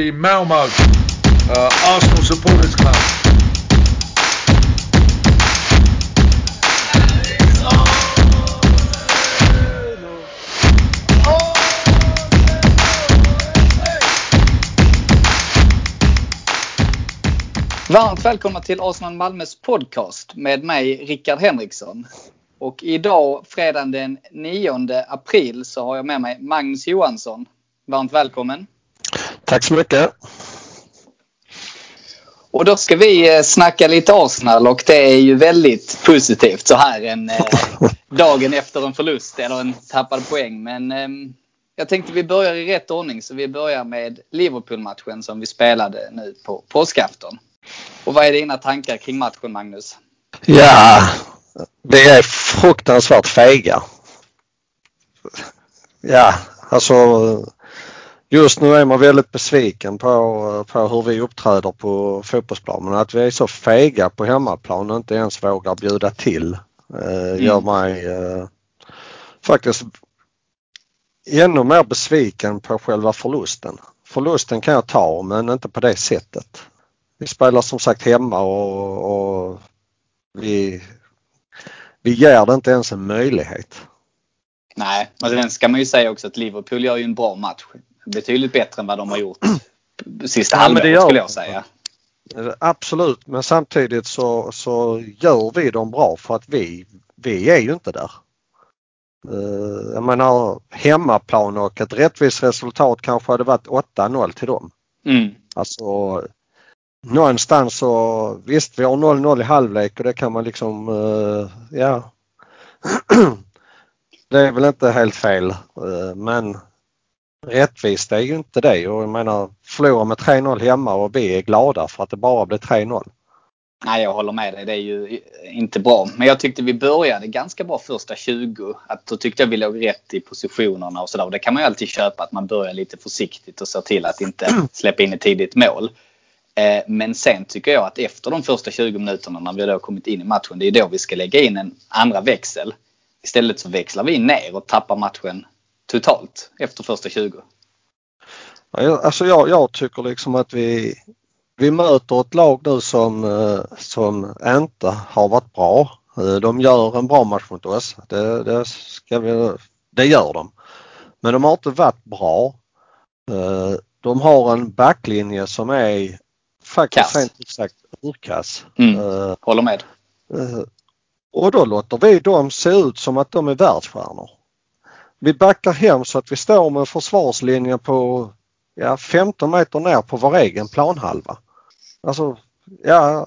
the Malmo uh, Arsenal Supporters Club. Varmt välkomna till Arsenal Malmös podcast med mig Rickard Henriksson. Och idag fredagen den 9 april så har jag med mig Magnus Johansson. Varmt välkommen! Tack så mycket! Och då ska vi eh, snacka lite Arsenal och det är ju väldigt positivt så här en eh, dagen efter en förlust eller en tappad poäng. Men eh, jag tänkte vi börjar i rätt ordning så vi börjar med Liverpool-matchen som vi spelade nu på påskafton. Och vad är dina tankar kring matchen Magnus? Ja, det är fruktansvärt fega. Ja, alltså just nu är man väldigt besviken på, på hur vi uppträder på fotbollsplanen. Att vi är så fega på hemmaplan och inte ens vågar bjuda till eh, mm. gör mig eh, faktiskt ännu mer besviken på själva förlusten. Förlusten kan jag ta men inte på det sättet. Vi spelar som sagt hemma och, och vi, vi ger det inte ens en möjlighet. Nej, men sen ska man ju säga också att Liverpool gör ju en bra match. Betydligt bättre än vad de har gjort sista ja, halvåret skulle jag säga. Absolut, men samtidigt så, så gör vi dem bra för att vi, vi är ju inte där. Uh, jag menar hemmaplan och ett rättvist resultat kanske hade varit 8-0 till dem. Mm. Alltså någonstans så visst vi har 0-0 i halvlek och det kan man liksom, uh, ja. det är väl inte helt fel uh, men rättvist är ju inte det och jag menar förlora med 3-0 hemma och vi är glada för att det bara blev 3-0. Nej, jag håller med dig. Det är ju inte bra. Men jag tyckte vi började ganska bra första 20. Att då tyckte jag vi låg rätt i positionerna och sådär. Det kan man ju alltid köpa att man börjar lite försiktigt och ser till att inte släppa in ett tidigt mål. Eh, men sen tycker jag att efter de första 20 minuterna när vi då kommit in i matchen, det är då vi ska lägga in en andra växel. Istället så växlar vi ner och tappar matchen totalt efter första 20. Alltså jag, jag tycker liksom att vi, vi möter ett lag nu som, eh, som inte har varit bra. Eh, de gör en bra match mot oss. Det, det, ska vi, det gör de. Men de har inte varit bra. De har en backlinje som är faktiskt rent ut sagt urkass. Mm. Uh, Håller med. Uh, och då låter vi dem se ut som att de är världsstjärnor. Vi backar hem så att vi står med försvarslinjen på ja, 15 meter ner på vår egen planhalva. Alltså, ja,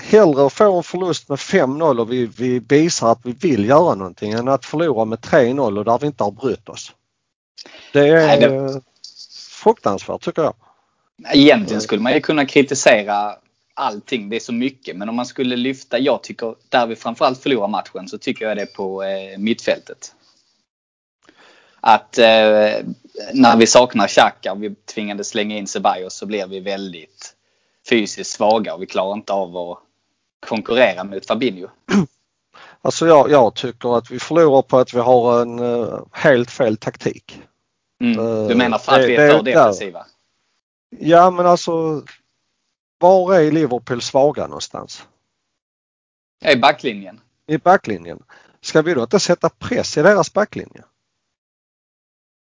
hellre att få en förlust med 5-0 och vi, vi visar att vi vill göra någonting än att förlora med 3-0 och där vi inte har brytt oss. Det är Nej, det... fruktansvärt tycker jag. Egentligen skulle man ju kunna kritisera allting. Det är så mycket. Men om man skulle lyfta, jag tycker där vi framförallt förlorar matchen så tycker jag det på eh, mittfältet. Att eh, när vi saknar Xhaka och vi tvingades slänga in Ceballos så blir vi väldigt fysiskt svaga och vi klarar inte av att konkurrera mot Fabinho. Alltså jag, jag tycker att vi förlorar på att vi har en uh, helt fel taktik. Mm. Du menar för att det, vi är för defensiva? Ja men alltså var är Liverpool svaga någonstans? I backlinjen. I backlinjen. Ska vi då inte sätta press i deras backlinje?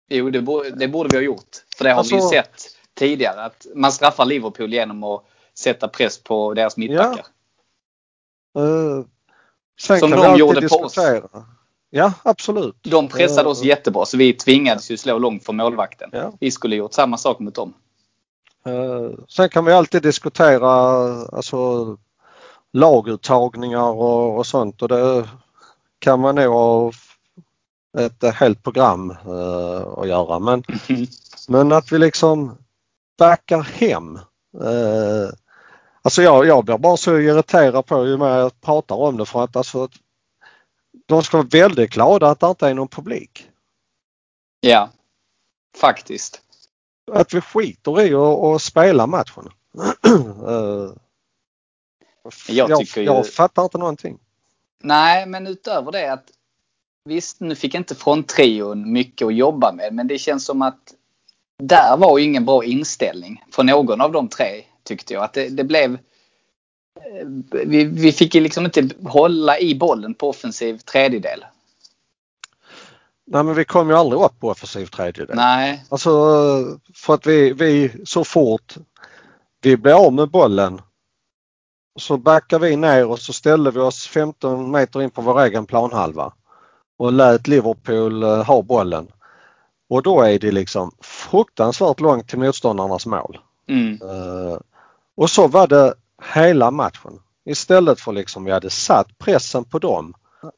Jo, det borde, det borde vi ha gjort. För det har alltså, vi ju alltså- sett tidigare. Att man straffar Liverpool genom att sätta press på deras mittbackar. Ja. Uh, Som de gjorde diskutera. på oss. Ja, absolut. De pressade oss uh, jättebra så vi tvingades ju slå långt från målvakten. Ja. Vi skulle gjort samma sak mot dem. Eh, sen kan vi alltid diskutera alltså, laguttagningar och, och sånt och det kan man nog ha ett helt program uh, att göra. Men, men att vi liksom backar hem. Uh, alltså jag, jag blir bara så irriterad på ju mer jag pratar om det för att alltså, de ska vara väldigt glada att det inte är någon publik. Ja, faktiskt att vi skiter i att spela matchen. jag, jag, ju... jag fattar inte någonting. Nej, men utöver det att visst, nu fick inte fronttrion mycket att jobba med, men det känns som att där var ju ingen bra inställning för någon av de tre tyckte jag. Att det, det blev eh, vi, vi fick liksom inte hålla i bollen på offensiv tredjedel. Nej men vi kom ju aldrig upp på offensiv tredjedel. Nej. Alltså för att vi, vi så fort vi blev av med bollen så backar vi ner och så ställde vi oss 15 meter in på vår egen planhalva och lät Liverpool eh, ha bollen. Och då är det liksom fruktansvärt långt till motståndarnas mål. Mm. Uh, och så var det hela matchen. Istället för liksom vi hade satt pressen på dem.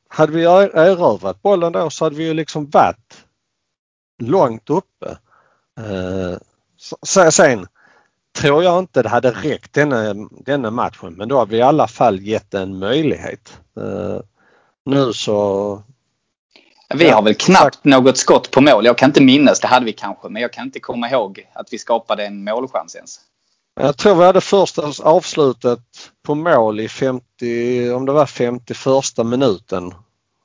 Hade vi erövrat bollen då så hade vi ju liksom varit långt uppe. Uh, sen tror jag inte det hade räckt denna, denna matchen men då har vi i alla fall gett en möjlighet. Uh, nu så vi har väl knappt något skott på mål. Jag kan inte minnas, det hade vi kanske, men jag kan inte komma ihåg att vi skapade en målchans ens. Jag tror vi hade första avslutet på mål i 50, om det var 51 minuten.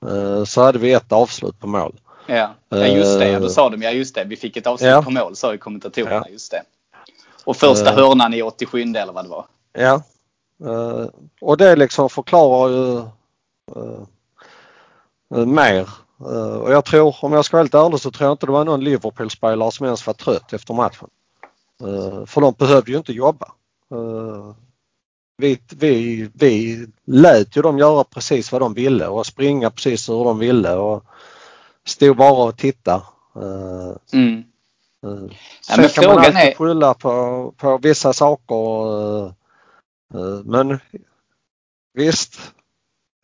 Eh, så hade vi ett avslut på mål. Ja, ja just det. Då sa de ja just det. Vi fick ett avslut ja. på mål sa ju kommentatorerna. Ja. Just det. Och första uh, hörnan i 87 eller vad det var. Ja. Och det liksom förklarar ju mer Eh, och jag tror, om jag ska vara helt ärlig, så tror jag inte det var någon Liverpool-spelare som ens var trött efter matchen. Eh, för de behövde ju inte jobba. Eh, vi, vi, vi lät ju dem göra precis vad de ville och springa precis hur de ville och stod bara och tittade. Mm. Sen ja, kan man alltid är... skylla på, på vissa saker. Men visst,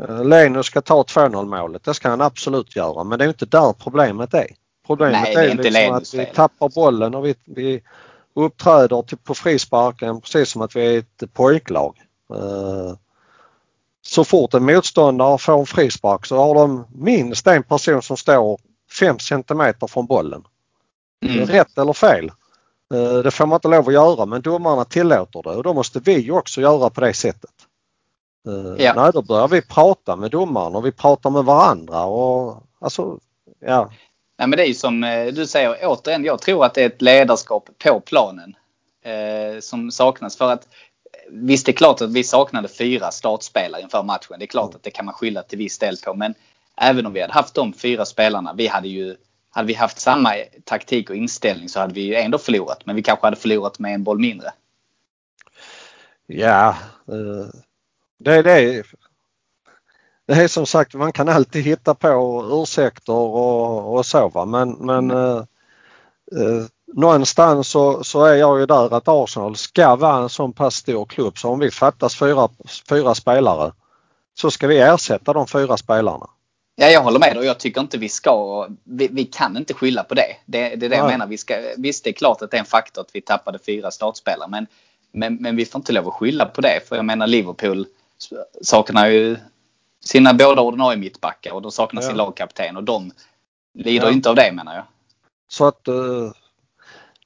Eh, Leno ska ta 2-0 målet. Det ska han absolut göra men det är inte där problemet är. Problemet Nej, är, är liksom att vi tappar bollen och vi, vi uppträder till, på frisparken precis som att vi är ett pojklag. Uh, så fort en motståndare får en frispark så har de minst en person som står 5 centimeter från bollen. Mm. Rätt eller fel. Uh, det får man inte lov att göra men domarna tillåter det och då måste vi också göra på det sättet. Eh, ja. Nej, då börjar vi prata med domaren och vi pratar med varandra och alltså, ja. Nej, men det är ju som eh, du säger återigen, jag tror att det är ett ledarskap på planen eh, som saknas. För att visst, det är klart att vi saknade fyra startspelare inför matchen. Det är klart att det kan man skylla till viss del på. Men även om vi hade haft de fyra spelarna, vi hade ju hade vi haft samma taktik och inställning så hade vi ju ändå förlorat. Men vi kanske hade förlorat med en boll mindre. Ja, det, det, det är som sagt, man kan alltid hitta på ursäkter och, och så va. men, men mm. eh, eh, någonstans så, så är jag ju där att Arsenal ska vara en sån pass stor klubb så om vi fattas fyra, fyra spelare så ska vi ersätta de fyra spelarna. Ja, jag håller med och jag tycker inte vi ska, vi, vi kan inte skylla på det. Det, det är det Nej. jag menar. Vi ska, visst, det är klart att det är en faktor att vi tappade fyra startspelare men, men, men vi får inte lov att skylla på det. För jag menar Liverpool saknar ju sina båda ordinarie mittbackar och de saknar ja. sin lagkapten och de lider ja. inte av det menar jag. Så att uh,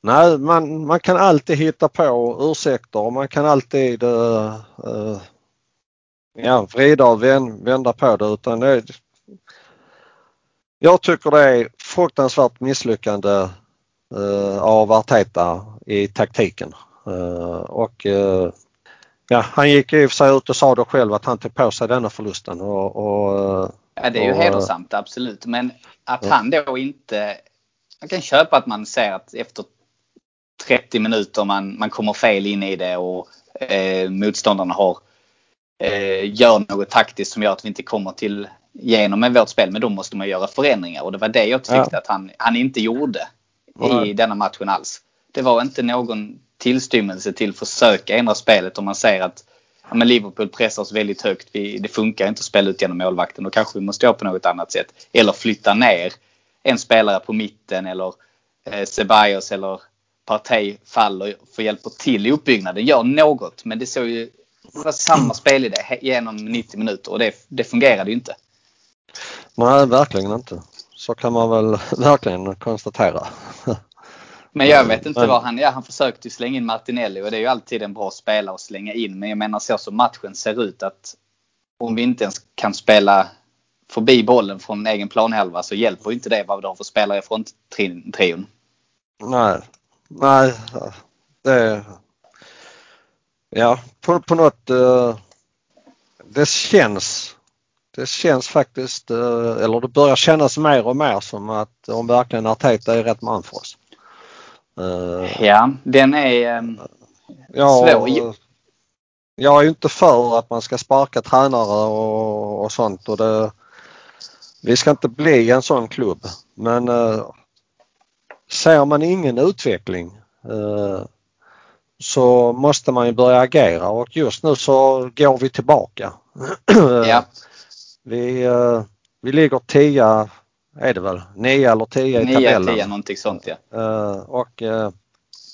nej, man, man kan alltid hitta på ursäkter och man kan alltid uh, uh, ja, vrida och vända på det utan det, jag tycker det är fruktansvärt misslyckande uh, av Arteta i taktiken. Uh, och uh, Ja, han gick i och för sig ut och sa då själv att han tog på sig denna förlusten. Och, och ja, det är ju och, hedersamt absolut. Men att han då inte... Man kan köpa att man ser att efter 30 minuter man, man kommer fel in i det och eh, motståndarna har eh, gör något taktiskt som gör att vi inte kommer till igenom med vårt spel. Men då måste man göra förändringar och det var det jag tyckte ja. att han, han inte gjorde i denna matchen alls. Det var inte någon tillstymmelse till försöka ändra spelet om man ser att ja, men Liverpool pressar oss väldigt högt. Vi, det funkar inte att spela ut genom målvakten. Då kanske vi måste göra på något annat sätt. Eller flytta ner en spelare på mitten eller eh, Ceballos eller Partey faller för hjälper till i uppbyggnaden. Gör något. Men det såg ju det var samma spelidé genom 90 minuter och det, det fungerade ju inte. Nej, verkligen inte. Så kan man väl verkligen konstatera. Men jag vet inte vad han... Ja, han försökte ju slänga in Martinelli och det är ju alltid en bra spelare att slänga in. Men jag menar så som matchen ser ut att om vi inte ens kan spela förbi bollen från en egen planhalva så hjälper inte det vad du har för spelare i fronttrion. Nej, nej, det... Ja, på, på något... Uh, det känns... Det känns faktiskt, uh, eller det börjar kännas mer och mer som att om verkligen Arteta är rätt man för oss. Uh, ja, den är um, ja, svår. Jag är inte för att man ska sparka tränare och, och sånt och det, vi ska inte bli en sån klubb men uh, ser man ingen utveckling uh, så måste man ju börja agera och just nu så går vi tillbaka. ja. vi, uh, vi ligger 10 är det väl, 9 eller 10 i tabellen. 9, 10 någonting sånt ja. och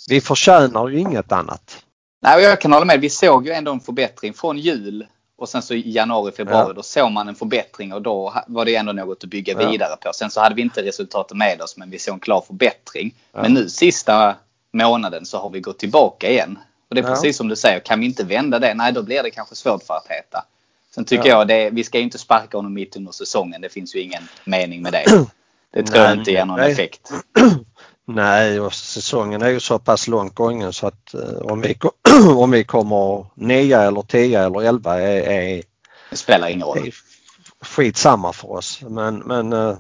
vi förtjänar ju inget annat. Nej, jag kan hålla med. Vi såg ju ändå en förbättring från jul och sen så i januari, februari ja. då såg man en förbättring och då var det ändå något att bygga ja. vidare på. Sen så hade vi inte resultatet med oss men vi såg en klar förbättring. Ja. Men nu sista månaden så har vi gått tillbaka igen. Och det är precis som du säger, kan vi inte vända det, nej då blir det kanske svårt för att heta. Sen tycker jag det, vi ska ju inte sparka honom mitt under säsongen. Det finns ju ingen mening med det. Det tror jag inte ger någon nej. effekt. Nej, och säsongen är ju så pass långt gången så att eh, om, vi, om vi kommer nia eller tio eller elva är, är, det spelar ingen roll. Skitsamma för oss. Men, men, eh,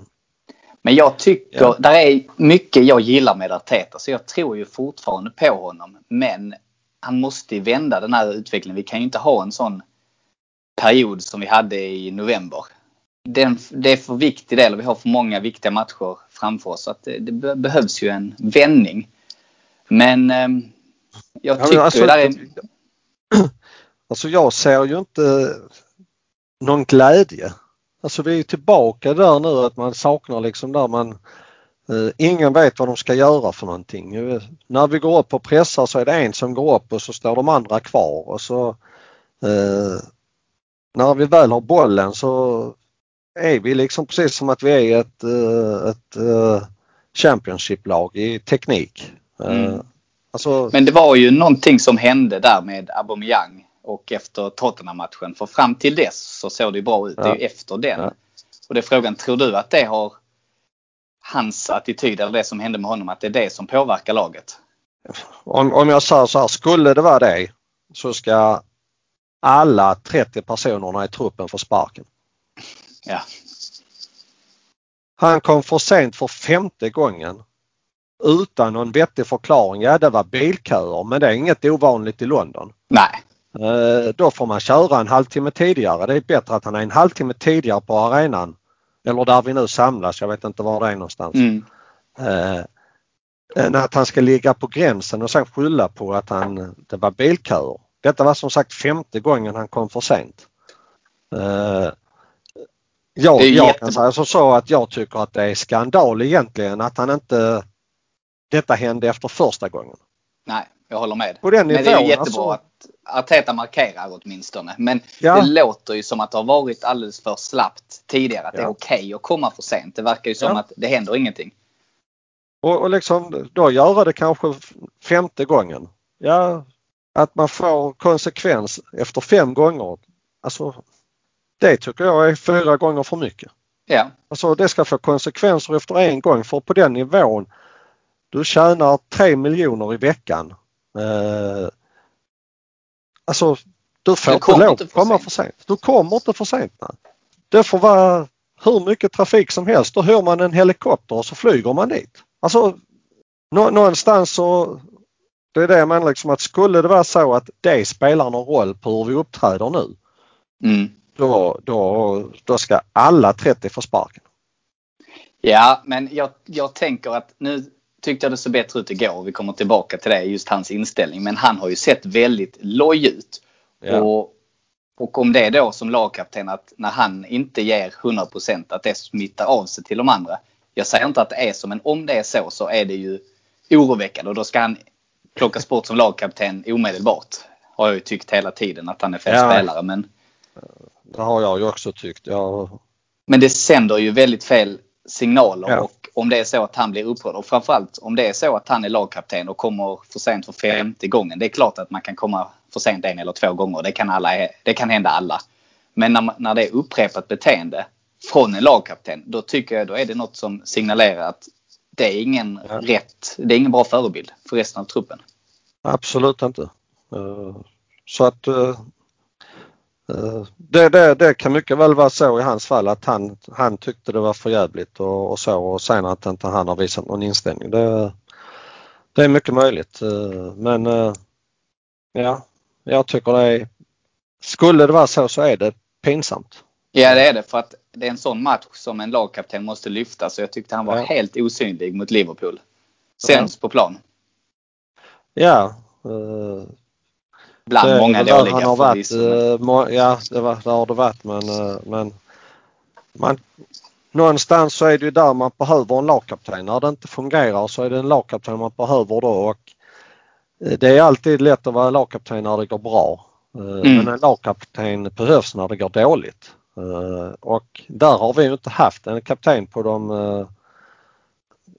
men jag tycker, ja. där är mycket jag gillar med Arteta så jag tror ju fortfarande på honom. Men han måste ju vända den här utvecklingen. Vi kan ju inte ha en sån period som vi hade i november den, det är för viktig del och vi har för många viktiga matcher framför oss. Så att det, det behövs ju en vändning. Men eh, jag tycker ja, alltså, det är... Alltså jag ser ju inte någon glädje. Alltså vi är tillbaka där nu att man saknar liksom där man eh, Ingen vet vad de ska göra för någonting. När vi går upp och pressar så är det en som går upp och så står de andra kvar och så eh, när vi väl har bollen så är vi liksom precis som att vi är ett, eh, ett eh, Championship-lag i teknik. Eh, mm. Alltså... Men det var ju någonting som hände där med Aubameyang och efter Tottenham-matchen. För fram till dess så såg det bra ut. Ja. Det är ju efter den. Ja. Och det är frågan, tror du att det har hans attityd eller det som hände med honom, att det är det som påverkar laget? Om, om jag säger så här, skulle det vara det så ska alla 30 personerna i truppen få sparken. Ja. Han kom för sent för femte gången. Utan någon vettig förklaring. Ja det var bilköer men det är inget ovanligt i London. Nej. Eh, då får man köra en halvtimme tidigare. Det är bättre att han är en halvtimme tidigare på arenan. Eller där vi nu samlas, jag vet inte var det är någonstans. Mm. Eh, än att han ska ligga på gränsen och sen skylla på att han, det var bilköer. Detta var som sagt femte gången han kom för sent. Eh, jag, jag kan säga så att jag tycker att det är skandal egentligen att han inte detta hände efter första gången. Nej, jag håller med. På den nivån, Men det är ju jättebra alltså... att Arteta markerar åtminstone. Men ja. det låter ju som att det har varit alldeles för slappt tidigare. Att ja. det är okej okay att komma för sent. Det verkar ju som ja. att det händer ingenting. Och, och liksom då göra det kanske femte gången. Ja, att man får konsekvens efter fem gånger. Alltså det tycker jag är fyra gånger för mycket. Ja. Alltså det ska få konsekvenser efter en gång för på den nivån du tjänar 3 miljoner i veckan. Eh, alltså du får du inte lov att komma för sent. Du kommer inte för sent. Nej. Det får vara hur mycket trafik som helst. Då hör man en helikopter och så flyger man dit. Alltså någonstans så det är det jag menar liksom att skulle det vara så att det spelar någon roll på hur vi uppträder nu. Mm då, då, då ska alla 30 få sparken. Ja, men jag, jag tänker att nu tyckte jag det såg bättre ut igår. Vi kommer tillbaka till det, just hans inställning. Men han har ju sett väldigt loj ut. Ja. Och, och om det är då som lagkapten att när han inte ger 100% att det smittar av sig till de andra. Jag säger inte att det är så, men om det är så så är det ju oroväckande och då ska han plockas bort som lagkapten omedelbart. Har jag ju tyckt hela tiden att han är fel ja. spelare. Men det har jag ju också tyckt. Jag... Men det sänder ju väldigt fel signaler ja. och om det är så att han blir upprörd och framförallt om det är så att han är lagkapten och kommer för sent för femte gången. Det är klart att man kan komma för sent en eller två gånger. Det kan, alla, det kan hända alla. Men när, när det är upprepat beteende från en lagkapten, då tycker jag då är det något som signalerar att det är ingen ja. rätt, det är ingen bra förebild för resten av truppen. Absolut inte. Så att det, det, det, kan mycket väl vara så i hans fall att han, han tyckte det var för jävligt och, och så och sen att inte han har visat någon inställning. Det, det är mycket möjligt men ja, jag tycker det är skulle det vara så så är det pinsamt. Ja det är det för att det är en sån match som en lagkapten måste lyfta så jag tyckte han var ja. helt osynlig mot Liverpool. Sämst på plan. Ja. Uh, Bland det, många dåliga han har varit, uh, Ja det, var, det har det varit men, uh, men man, någonstans så är det ju där man behöver en lagkapten. När det inte fungerar så är det en lagkapten man behöver då och det är alltid lätt att vara lagkapten när det går bra. Mm. Men en lagkapten behövs när det går dåligt. Eh, och där har vi ju inte haft en kapten på de eh,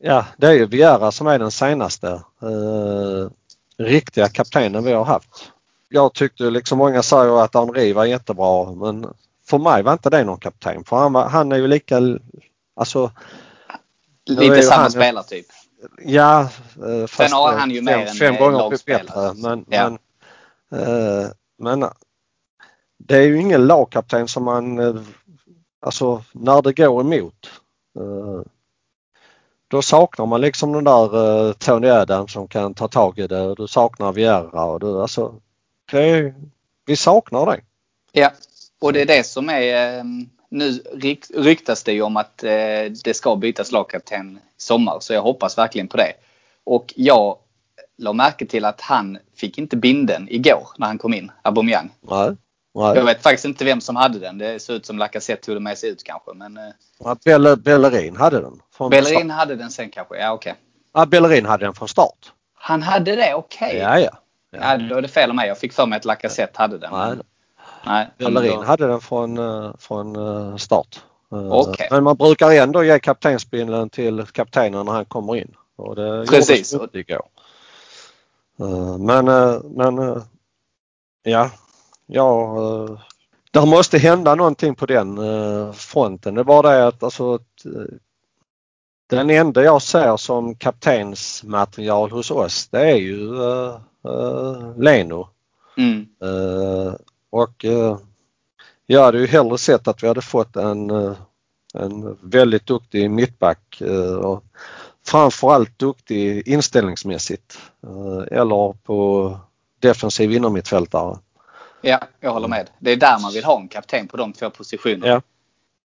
Ja, det är ju Viera som är den senaste eh, riktiga kaptenen vi har haft. Jag tyckte liksom många säger att Henri var jättebra men för mig var inte det någon kapten för han, var, han är ju lika, alltså Lite samma han, spelartyp. Ja. Fast Sen har han ju mer fem, fem gånger bättre men, ja. men, eh, men det är ju ingen lagkapten som man, eh, alltså när det går emot. Eh, då saknar man liksom den där eh, Tony Adams som kan ta tag i det. Du saknar Vieira och du, alltså, det, vi saknar det. Ja, och det är det som är nu ryktas det ju om att det ska bytas lagkapten i sommar så jag hoppas verkligen på det. Och jag la märke till att han fick inte binden igår när han kom in, Aubameyang. Nej. Nej. Jag vet faktiskt inte vem som hade den. Det ser ut som Lacazette tog den med sig ut kanske. Men, eh, ja, Belle, Bellerin hade den. Bellerin hade den sen kanske, ja okej. Okay. Ja, Bellerin hade den från start. Han hade det, okej. Okay. Ja, ja, ja. ja. Då är det fel av mig. Jag fick för mig att Lacazette hade den. Nej. Nej, Bellerin då... hade den från, eh, från eh, start. Okay. Men man brukar ändå ge kaptensbindeln till kaptenen när han kommer in. Och det Precis. gjorde det igår. Men, men ja, ja, eh, det måste hända någonting på den eh, fronten. Det var det att alltså eh, den enda jag ser som kaptensmaterial hos oss det är ju Leno. Mm. Och jag hade ju hellre sett att vi hade fått en, en väldigt duktig mittback och framförallt duktig inställningsmässigt eller på defensiv innermittfältare. Ja, jag håller med. Det är där man vill ha en kapten på de två positionerna. Ja.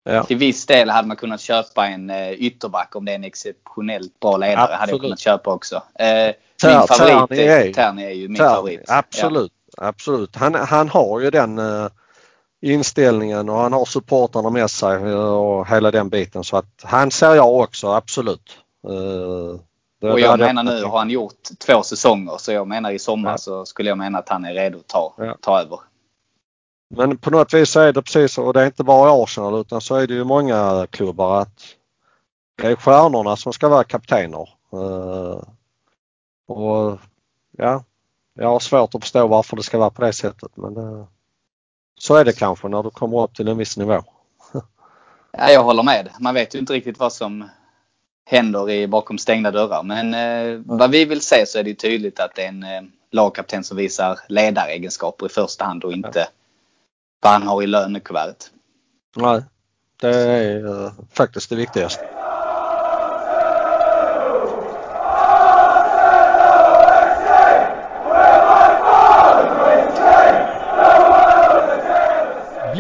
Ja. Till viss del hade man kunnat köpa en uh, ytterback om det är en exceptionellt bra ledare. Absolut. hade jag kunnat köpa också. Uh, min favorit är, Terni är ju min Terni. favorit. Absolut, ja. absolut. Han, han har ju den uh, inställningen och han har supportrarna med sig och hela den biten så att han ser jag också absolut. Uh, och jag menar nu har han gjort två säsonger så jag menar i sommar ja. så skulle jag mena att han är redo att ta, ja. ta över. Men på något vis är det precis och det är inte bara Arsenal utan så är det ju många klubbar att det är stjärnorna som ska vara kaptener. Uh, och ja, jag har svårt att förstå varför det ska vara på det sättet men uh, så är det kanske när du kommer upp till en viss nivå. ja, jag håller med. Man vet ju inte riktigt vad som händer i, bakom stängda dörrar. Men eh, vad vi vill se så är det tydligt att det är en eh, lagkapten som visar ledaregenskaper i första hand och inte vad han har i lönekuvertet. Nej, det är eh, faktiskt det viktigaste.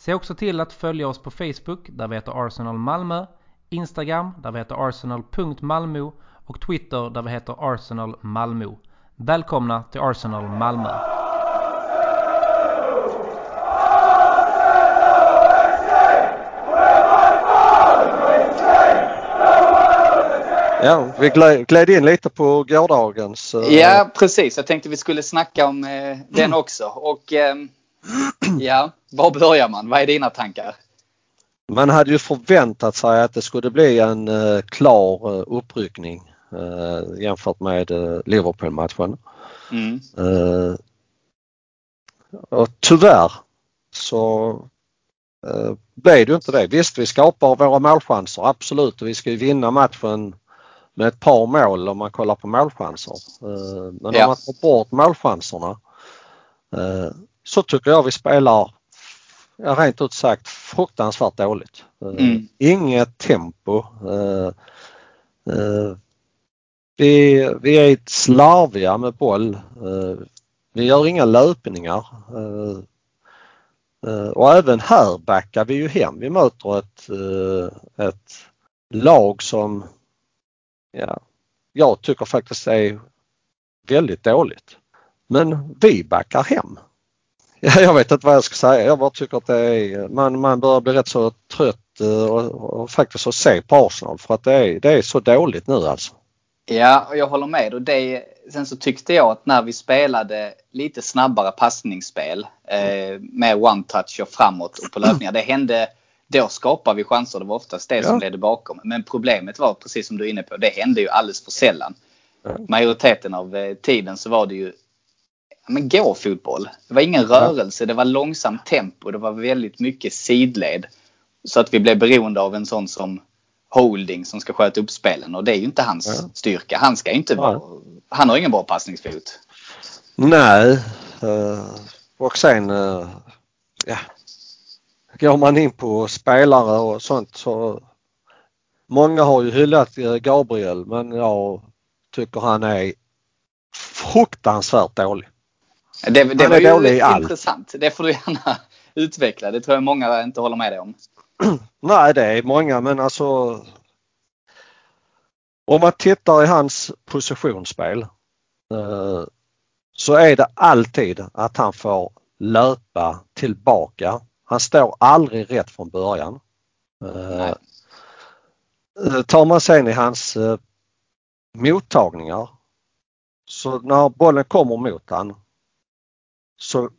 Se också till att följa oss på Facebook där vi heter Arsenal Malmö, Instagram där vi heter arsenal.malmo och Twitter där vi heter Arsenal Malmö. Välkomna till Arsenal Malmö! Ja, vi gled, in lite på gårdagens. eh, Ja, precis. Jag tänkte vi skulle snacka om eh, den också. Och eh, ja, var börjar man? Vad är dina tankar? Man hade ju förväntat sig att det skulle bli en eh, klar eh, uppryckning eh, jämfört med eh, Liverpool-matchen. Mm. Eh, och tyvärr så eh, blev det inte det. Visst, vi skapar våra målchanser, absolut. Och vi ska ju vinna matchen med ett par mål om man kollar på målchanser. Eh, men Ja. om man tar bort målchanserna eh, så tycker jag vi spelar, rent ut sagt, fruktansvärt dåligt. Eh, Mm. Inget tempo. Eh, eh, vi, vi är slarviga med boll. Vi gör inga löpningar. Och även här backar vi ju hem. Vi möter ett, ett lag som ja, jag tycker faktiskt är väldigt dåligt. Men vi backar hem. Ja, jag vet inte vad jag ska säga. Jag bara tycker att det är, man, man börjar bli rätt så trött eh, och, och faktiskt att se på Arsenal för att det är, det är så dåligt nu alltså. Ja, och jag håller med. Och det, sen så tyckte jag att när vi spelade lite snabbare passningsspel eh, med one-touch och framåt och på löpningar. Det hände, då skapade vi chanser. Det var oftast det som Ja. ledde bakom. Men problemet var, precis som du är inne på, det hände ju alldeles för sällan. Ja. Majoriteten av eh, tiden så var det ju men gå fotboll. Det var ingen rörelse, det var långsamt tempo, det var väldigt mycket sidled. Så att vi blev beroende av en sån som Holding som ska sköta upp spelen och det är ju inte hans Ja. styrka. Han ska inte vara, han har ingen bra passningsfot. Nej. eh, Och sen eh, ja, går man in på spelare och sånt så många har ju hyllat eh, Gabriel men jag tycker han är fruktansvärt dålig. Det, det var ju dålig i allt. intressant. Det får du gärna utveckla. Det tror jag många inte håller med dig om. Nej det är många men alltså om man tittar i hans positionsspel eh, så är det alltid att han får löpa tillbaka. Han står aldrig rätt från början. Eh, eh, tar man sen i hans eh, mottagningar så när bollen kommer mot han så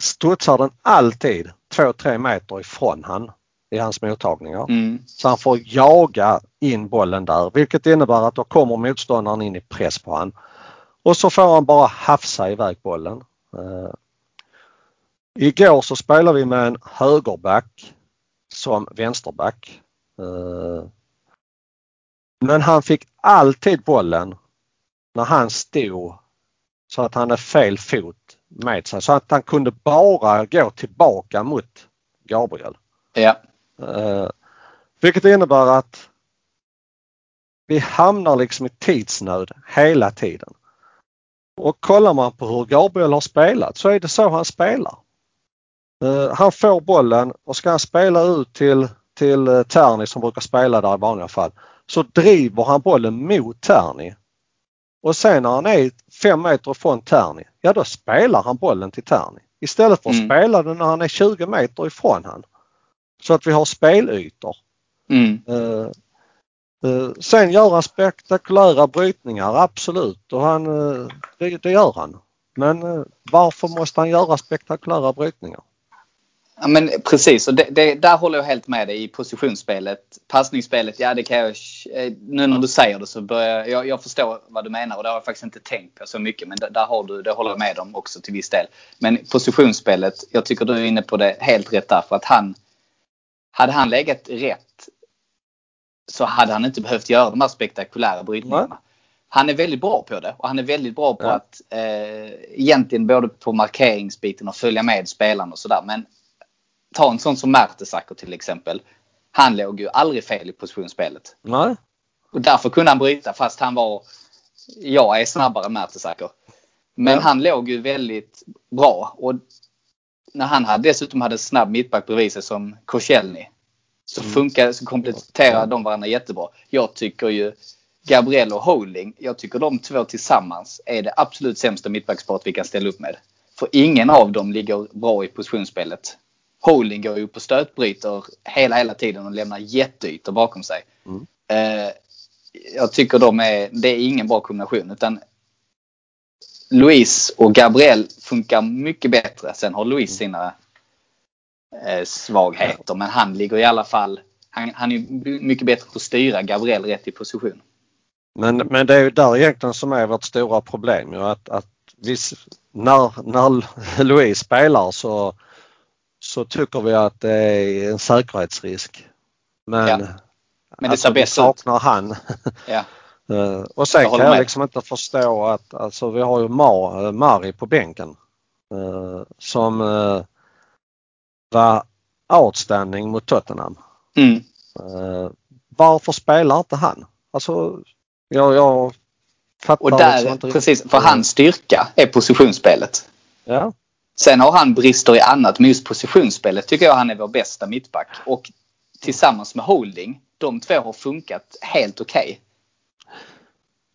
studsar den alltid 2-3 meter ifrån han i hans mottagningar. Mm. Så han får jaga in bollen där vilket innebär att då kommer motståndaren in i press på han. Och så får han bara hafsa iväg bollen. Uh, igår så spelade vi med en högerback som vänsterback. Uh, men han fick alltid bollen när han stod så att han hade fel fot med sig så att han kunde bara gå tillbaka mot Gabriel. Ja. Eh, vilket innebär att vi hamnar liksom i tidsnöd hela tiden. Och kollar man på hur Gabriel har spelat så är det så han spelar. Eh, han får bollen och ska han spela ut till, till uh, Terni som brukar spela där i vanliga fall så driver han bollen mot Terni. Och sen när han är fem meter från Terni, ja då spelar han bollen till Terni. Istället för att Mm. spela den när han är 20 meter ifrån han. Så att vi har spelytor. Mm. Eh, eh, sen gör han spektakulära brytningar, absolut. Och han, eh, det, det gör han. Men varför måste han göra spektakulära brytningar? Ja, men precis, och det, det, där håller jag helt med dig i positionsspelet. Passningsspelet, ja det kan jag... eh, Nu när du säger det så börjar jag... Jag förstår vad du menar och det har jag faktiskt inte tänkt på så mycket. Men där, har du, det håller jag med om också till viss del. Men positionsspelet, jag tycker du är inne på det helt rätt där. För att han... Hade han legat rätt så hade han inte behövt göra de här spektakulära brytningarna. Han är väldigt bra på det och han är väldigt bra på Ja. att eh, egentligen både på markeringsbiten och följa med spelarna och sådär. Men ta en sån som Mertesacker till exempel. Han låg ju aldrig fel i positionsspelet. Nej. Och därför kunde han bryta fast han var, jag är snabbare än Mertesacker. Men Ja. han låg ju väldigt bra. Och när han hade, dessutom hade snabb mittback bredvid sig som Koscielny. Så funkar så kompletterar de varandra jättebra. Jag tycker ju Gabriel och Holding, jag tycker de två tillsammans är det absolut sämsta mittbacksparet vi kan ställa upp med. För ingen av dem ligger bra i positionsspelet. Holding går ju på stötbryter hela, hela tiden och lämnar jätteytor bakom sig. Mm. Eh, jag tycker de är, det är ingen bra kombination. Utan Louise och Gabriel funkar mycket bättre. Sen har Louise sina eh, svagheter. Men han ligger i alla fall, han, han är mycket bättre på att styra Gabriel rätt i position. Men, men det är ju där egentligen som är vårt stora problem. Ju, att, att vi, när, när Louise spelar så, så tycker vi att det är en säkerhetsrisk. Men, Ja. Men det alltså, ser vi bäst ut. saknar han. Ja. Eh, och sen Jag kan jag med. liksom inte förstå att alltså, vi har ju Mar, Mari på bänken eh, som eh, var outstanding mot Tottenham. Mm. Eh, varför spelar inte han? Alltså, jag, jag fattar Och liksom där, inte precis, för hans styrka är positionsspelet. Ja, Sen har han brister i annat, men just positionsspelet tycker jag han är vår bästa mittback. Och tillsammans med Holding, de två har funkat helt okej.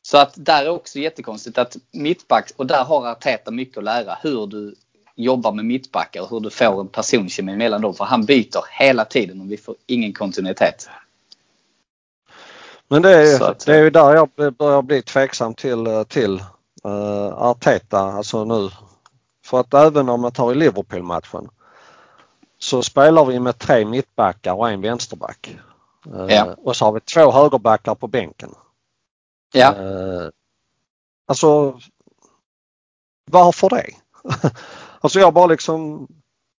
Så att där är också jättekonstigt att mittback, och där har Arteta mycket att lära. Hur du jobbar med mittbackar och hur du får en personkemi mellan dem. För han byter hela tiden och vi får ingen kontinuitet. men det är, att- det är ju där jag börjar bli tveksam till, till uh, Arteta alltså nu. För att även om man tar i Liverpool-matchen så spelar vi med tre mittbackar och en vänsterback. Eh, Ja. Och så har vi två högerbackar på bänken. Ja, Eh, alltså varför det? alltså jag bara liksom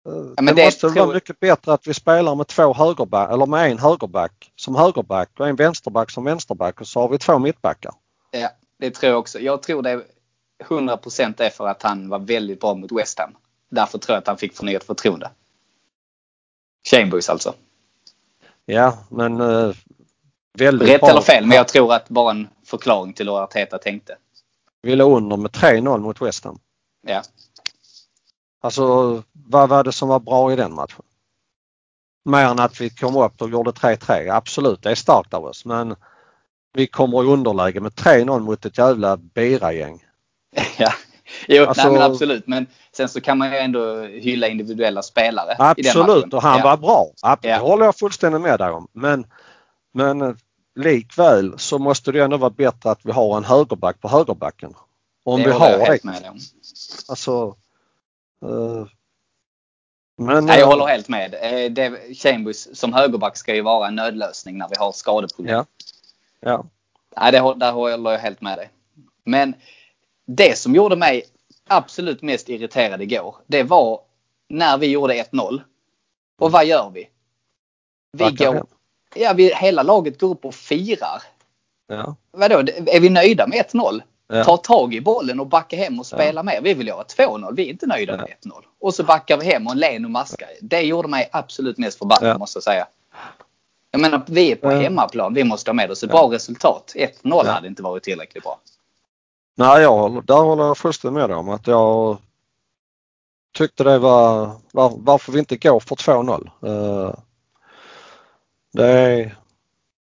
eh, men det, det måste tror- vara mycket bättre att vi spelar med två högerback eller med en högerback som högerback och en vänsterback som vänsterback och så har vi två mittbackar. ja, det tror jag också. Jag tror det 100% är för att han var väldigt bra mot West Ham. Därför tror jag att han fick förnyat förtroende. Chambers alltså. Ja men eh, väldigt Rätt bra. eller fel, men jag tror att bara en förklaring till hur Arteta tänkte. Vi låg under med 3-0 mot West Ham. Ja. Alltså vad var det som var bra i den matchen? Mer än att vi kom upp och gjorde 3-3. Absolut, det är starkt av oss men vi kommer i underläge med 3-0 mot ett jävla Bira-gäng. ja. Jo, Alltså- nej, men absolut. Men sen så kan man ju ändå hylla individuella spelare Absolut och han ja. var bra. Det Ja. håller jag fullständigt med dig om. Men, men eh, likväl så måste det ändå vara bättre att vi har en högerback på högerbacken. Om det vi har det. med. Alltså, eh, men, Nej, jag eh, håller helt med. Det, Chambers som högerback ska ju vara en nödlösning när vi har skadeproblem. Ja. Ja. Nej, det, där håller jag helt med dig. Men det som gjorde mig absolut mest irriterad igår, det var när vi gjorde 1-0. Och vad gör vi? Vi Backar går, ja, vi, hela laget går upp och firar. Ja. Vadå, är vi nöjda med 1-0? Ja. Ta tag i bollen och backa hem och spela mer. Vi vill göra 2-0. Vi är inte nöjda med 1-0. Och så backar vi hem och len och maskar. Det gjorde mig absolut mest förbannad Ja. måste jag säga. Jag menar, vi är på Ja. hemmaplan. Vi måste ha med oss ett bra resultat. 1-0 Ja. hade inte varit tillräckligt bra. Nej, jag, där håller jag fullständigt med dig om att jag tyckte det var var, varför vi inte går för 2-0. Eh, det är,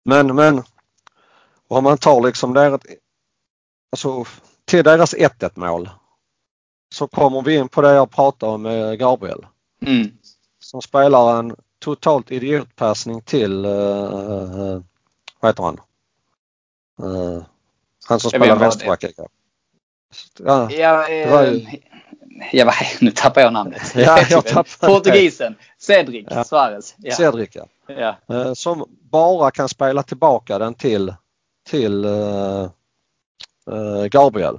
men, men om man tar liksom deras, alltså till deras 1-1 mål så kommer vi in på det jag pratade om med Gabriel Mm. som spelar en totalt idiotpassning till, uh, vad heter han? Eh, han som spelar vänsterback. Ja, Ja, Det var eh, ju- ja, vad- nu tappar jag namnet. Ja, jag tappade det. Portugisen. Cedric Ja. Suarez. Ja. Cedric ja. Ja. Eh, Som bara kan spela tillbaka den till, till eh, eh, Gabriel.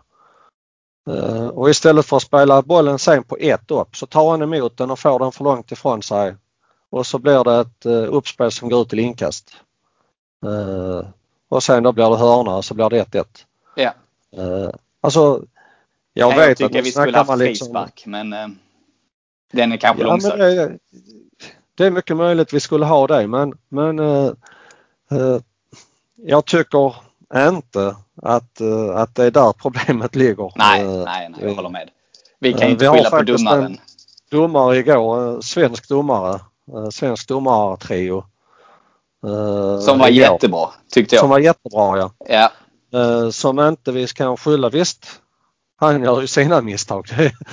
Eh, och istället för att spela bollen sen på ett upp så tar han emot den och får den för långt ifrån sig. Och så blir det ett eh, uppspel som går ut till inkast. Eh, och sen då blir det hörna och så blir det 1-1. Ja. Eh, alltså jag Jag, vet jag att tycker nu vi skulle haft liksom- frispark, men eh, den är kanske Ja, långsökt. det, det är mycket möjligt vi skulle ha det men, men eh, eh, jag tycker inte att, eh, att det är där problemet ligger. Nej, Eh, nej, nej, vi- jag håller med. Vi kan Eh, ju inte vi skylla på domaren. en- Domare igår, eh, svensk domare, eh, svensk domartrio. eh, Som var igår. jättebra, tyckte jag. Som var jättebra ja. Ja, Eh, Som inte vi kan skylla. Visst, han gör ju sina misstag.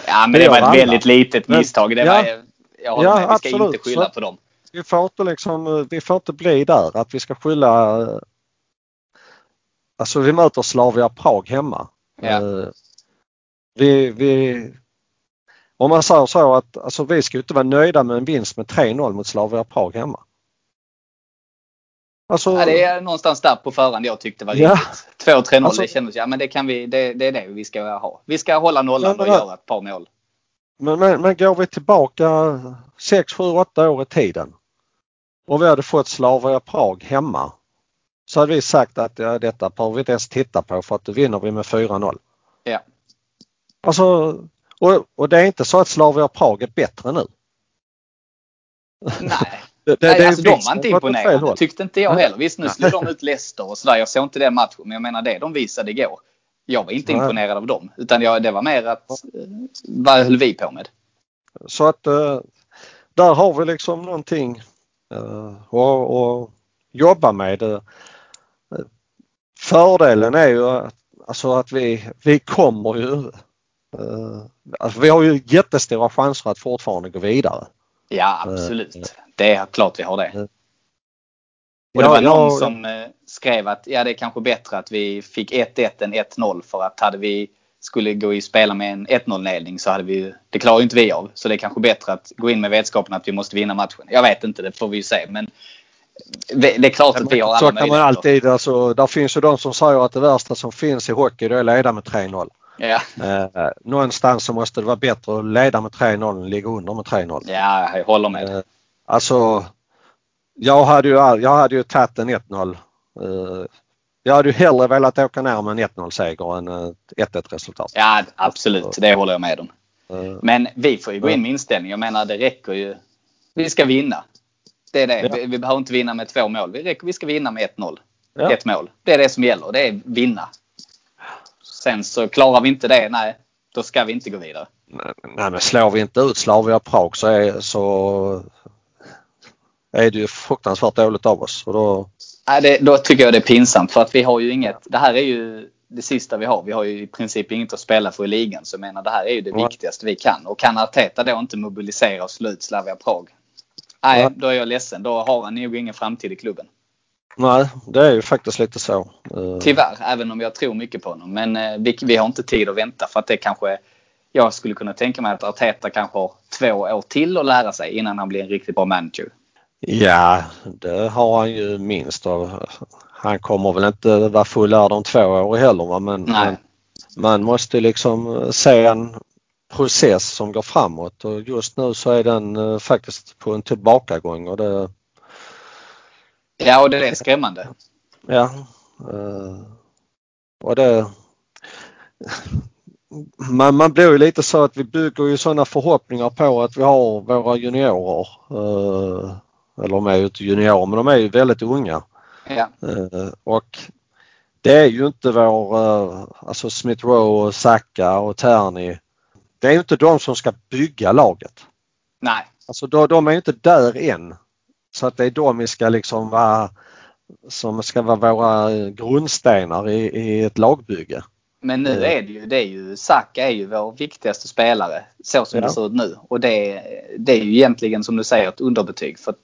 ja men Det det var ett alla. väldigt litet misstag. Det ja. var, jag håller Ja, med. Vi ska absolut. inte skylla på dem. vi får inte liksom, vi får inte bli där att vi ska skylla. alltså vi möter Slavia Prag hemma. Ja. Eh, vi, vi, om man säger så att alltså, vi ska inte vara nöjda med en vinst med 3-0 mot Slavia Prag hemma. Alltså, Ja, det är någonstans där på förhand jag tyckte var Ja. rimligt. 2-3-0 Alltså- det kändes, ja men det kan vi, det, det är det vi ska ha. Vi ska hålla nollan och göra ett par mål. Men, men, men går vi tillbaka 6, 7, 8 år i tiden och vi hade fått Slavia Prag hemma så hade vi sagt att ja, detta behöver vi inte ens titta på för att då vinner vi med 4-0. Ja. Alltså, och, och det är inte så att Slavia Prag är bättre nu. Nej. Det, det, Nej, det alltså, de var inte imponerande. håll. Tyckte inte jag heller. Visst, nu slog de ut Leicester och sådär. Jag såg inte den matchen. Men jag menar det de visade igår. Jag var inte Nej. imponerad av dem. Utan jag, det var mer att, eh, vad höll vi på med? Så att eh, där har vi liksom någonting eh, att, jobba med. Fördelen är ju att, alltså att vi, vi kommer ju alltså vi har ju jättestora chanser att fortfarande gå vidare. Ja, absolut. Det är klart vi har det. Ja. Och det Ja, var någon ja, som eh, skrev att ja, det är kanske bättre att vi fick 1-1 än 1-0 för att hade vi skulle gå i spela med en 1-0 ledning så hade vi det klarar ju inte vi av. Så det är kanske bättre att gå in med vetskapen att vi måste vinna matchen. Jag vet inte, det får vi ju se. Men det det är klart att vi har alla Så kan man alltid, alltså, där finns ju de som säger att det värsta som finns i hockey det är att leda med 3-0. Ja, Eh, någonstans så måste det vara bättre att leda med 3-0 än ligga under med 3-0. ja, jag håller med. Eh, Alltså, jag hade ju, jag hade ju tagit en 1-0. Eh, Jag hade ju hellre velat åka ner med en 1-0 seger än ett 1-1 resultat. Ja, absolut. Det håller jag med om. Eh, Men vi får ju gå in med inställning. Jag menar, det räcker ju. Vi ska vinna. Det är det. Ja. Vi, vi behöver inte vinna med två mål. Vi, räcker, vi ska vinna med 1-0. Ja. Ett mål. Det är det som gäller. Det är vinna. Sen så klarar vi inte det, nej, då ska vi inte gå vidare. Nej men slår vi inte ut Slavia Prag så är, så är det ju fruktansvärt dåligt av oss. Och då, Nej, det, då tycker jag det är pinsamt för att vi har ju inget. Det här är ju det sista vi har. Vi har ju i princip inget att spela för i ligan. Så jag menar det här är ju det Ja. viktigaste vi kan. Och kan Arteta då inte mobilisera och slå ut Slavia Prag. Nej, Ja. då är jag ledsen. Då har han nog ingen framtid i klubben. nej, det är ju faktiskt lite så. Eh, Tyvärr, även om jag tror mycket på honom. Men eh, vi, vi har inte tid att vänta för att det kanske jag skulle kunna tänka mig att Arteta kanske har två år till att lära sig innan han blir en riktigt bra manager. Ja, det har han ju minst. Och han kommer väl inte vara fullärd om två år heller va? men, Nej. man måste liksom se en process som går framåt och just nu så är den eh, faktiskt på en tillbakagång och det, Ja, och det är skrämmande. ja. eh, Och det man, man blir ju lite så att vi bygger ju sådana förhoppningar på att vi har våra juniorer. Eller de är ju inte juniorer men de är ju väldigt unga. Ja. Eh, Och det är ju inte vår, eh, alltså Smith Rowe och Saka och Terney. Det är ju inte de som ska bygga laget. Nej, Alltså de, de är inte där än. Så att det är de vi ska liksom vara, som ska vara våra grundstenar i, i ett lagbygge. Men nu är det ju, det är ju, Saka är ju vår viktigaste spelare så som Ja. det ser ut nu. Och det, det är ju egentligen som du säger ett underbetyg. För att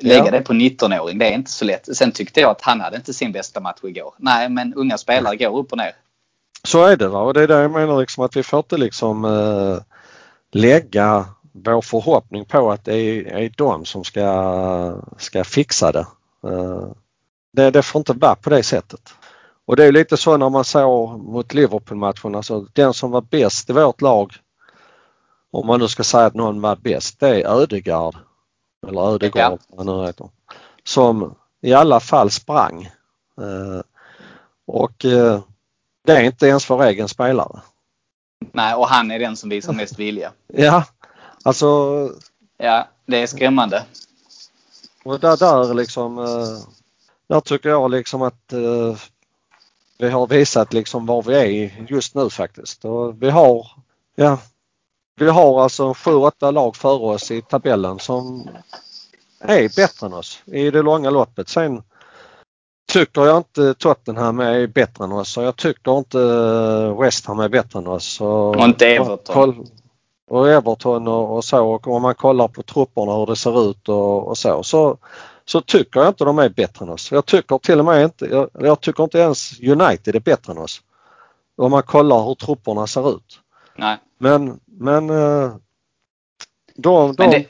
lägga Ja. det på 19-åring, det är inte så lätt. Sen tyckte jag att han hade inte sin bästa match igår. Nej, men unga spelare går upp och ner. Så är det va? och det är det jag menar liksom att vi får inte liksom eh, lägga vår förhoppning på att det är, är de som ska, ska fixa det. Eh, det. Det får inte vara på det sättet. Och det är lite så när man såg mot Liverpool-matchen, alltså den som var bäst i vårt lag, om man nu ska säga att någon var bäst, det är Ödegard. Eller Ödegård, vad han nu heter. Som i alla fall sprang. Eh, och eh, det är inte ens vår egen spelare. Nej, och han är den som visar mest vilja. Ja, alltså Ja, det är skrämmande. och där, där liksom, eh, där tycker jag liksom att vi har visat liksom var vi är just nu faktiskt. Och vi har, ja, vi har alltså sju, åtta lag före oss i tabellen som är bättre än oss i det långa loppet. Sen tycker jag inte Tottenham är bättre än oss och jag tycker inte West Ham är bättre än oss. Och, Och inte Everton. Och Everton och, och så och om man kollar på trupperna hur det ser ut och, och så, så så tycker jag inte de är bättre än oss. Jag tycker till och med inte, jag, jag tycker inte ens United är bättre än oss. Om man kollar hur trupperna ser ut. Nej. Men, men eh, de, de, Men det,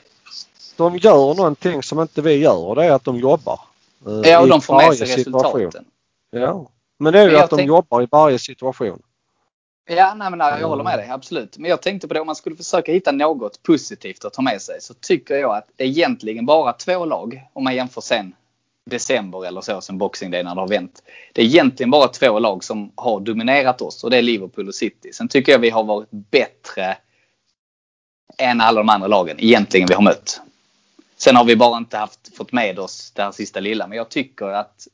de gör någonting som inte vi gör och det är att de jobbar. eh, ja, och de får med sig situation. resultaten. Ja. Men det är ju att de tänk- jobbar i varje situation. Ja, nej, men nej, jag håller med dig. Absolut. Men jag tänkte på det om man skulle försöka hitta något positivt att ta med sig så tycker jag att det är egentligen bara två lag om man jämför sen december eller så sen Boxing Day när det har vänt. Det är egentligen bara två lag som har dominerat oss och det är Liverpool och City. Sen tycker jag vi har varit bättre än alla de andra lagen egentligen vi har mött. Sen har vi bara inte haft, fått med oss det här sista lilla. Men jag tycker att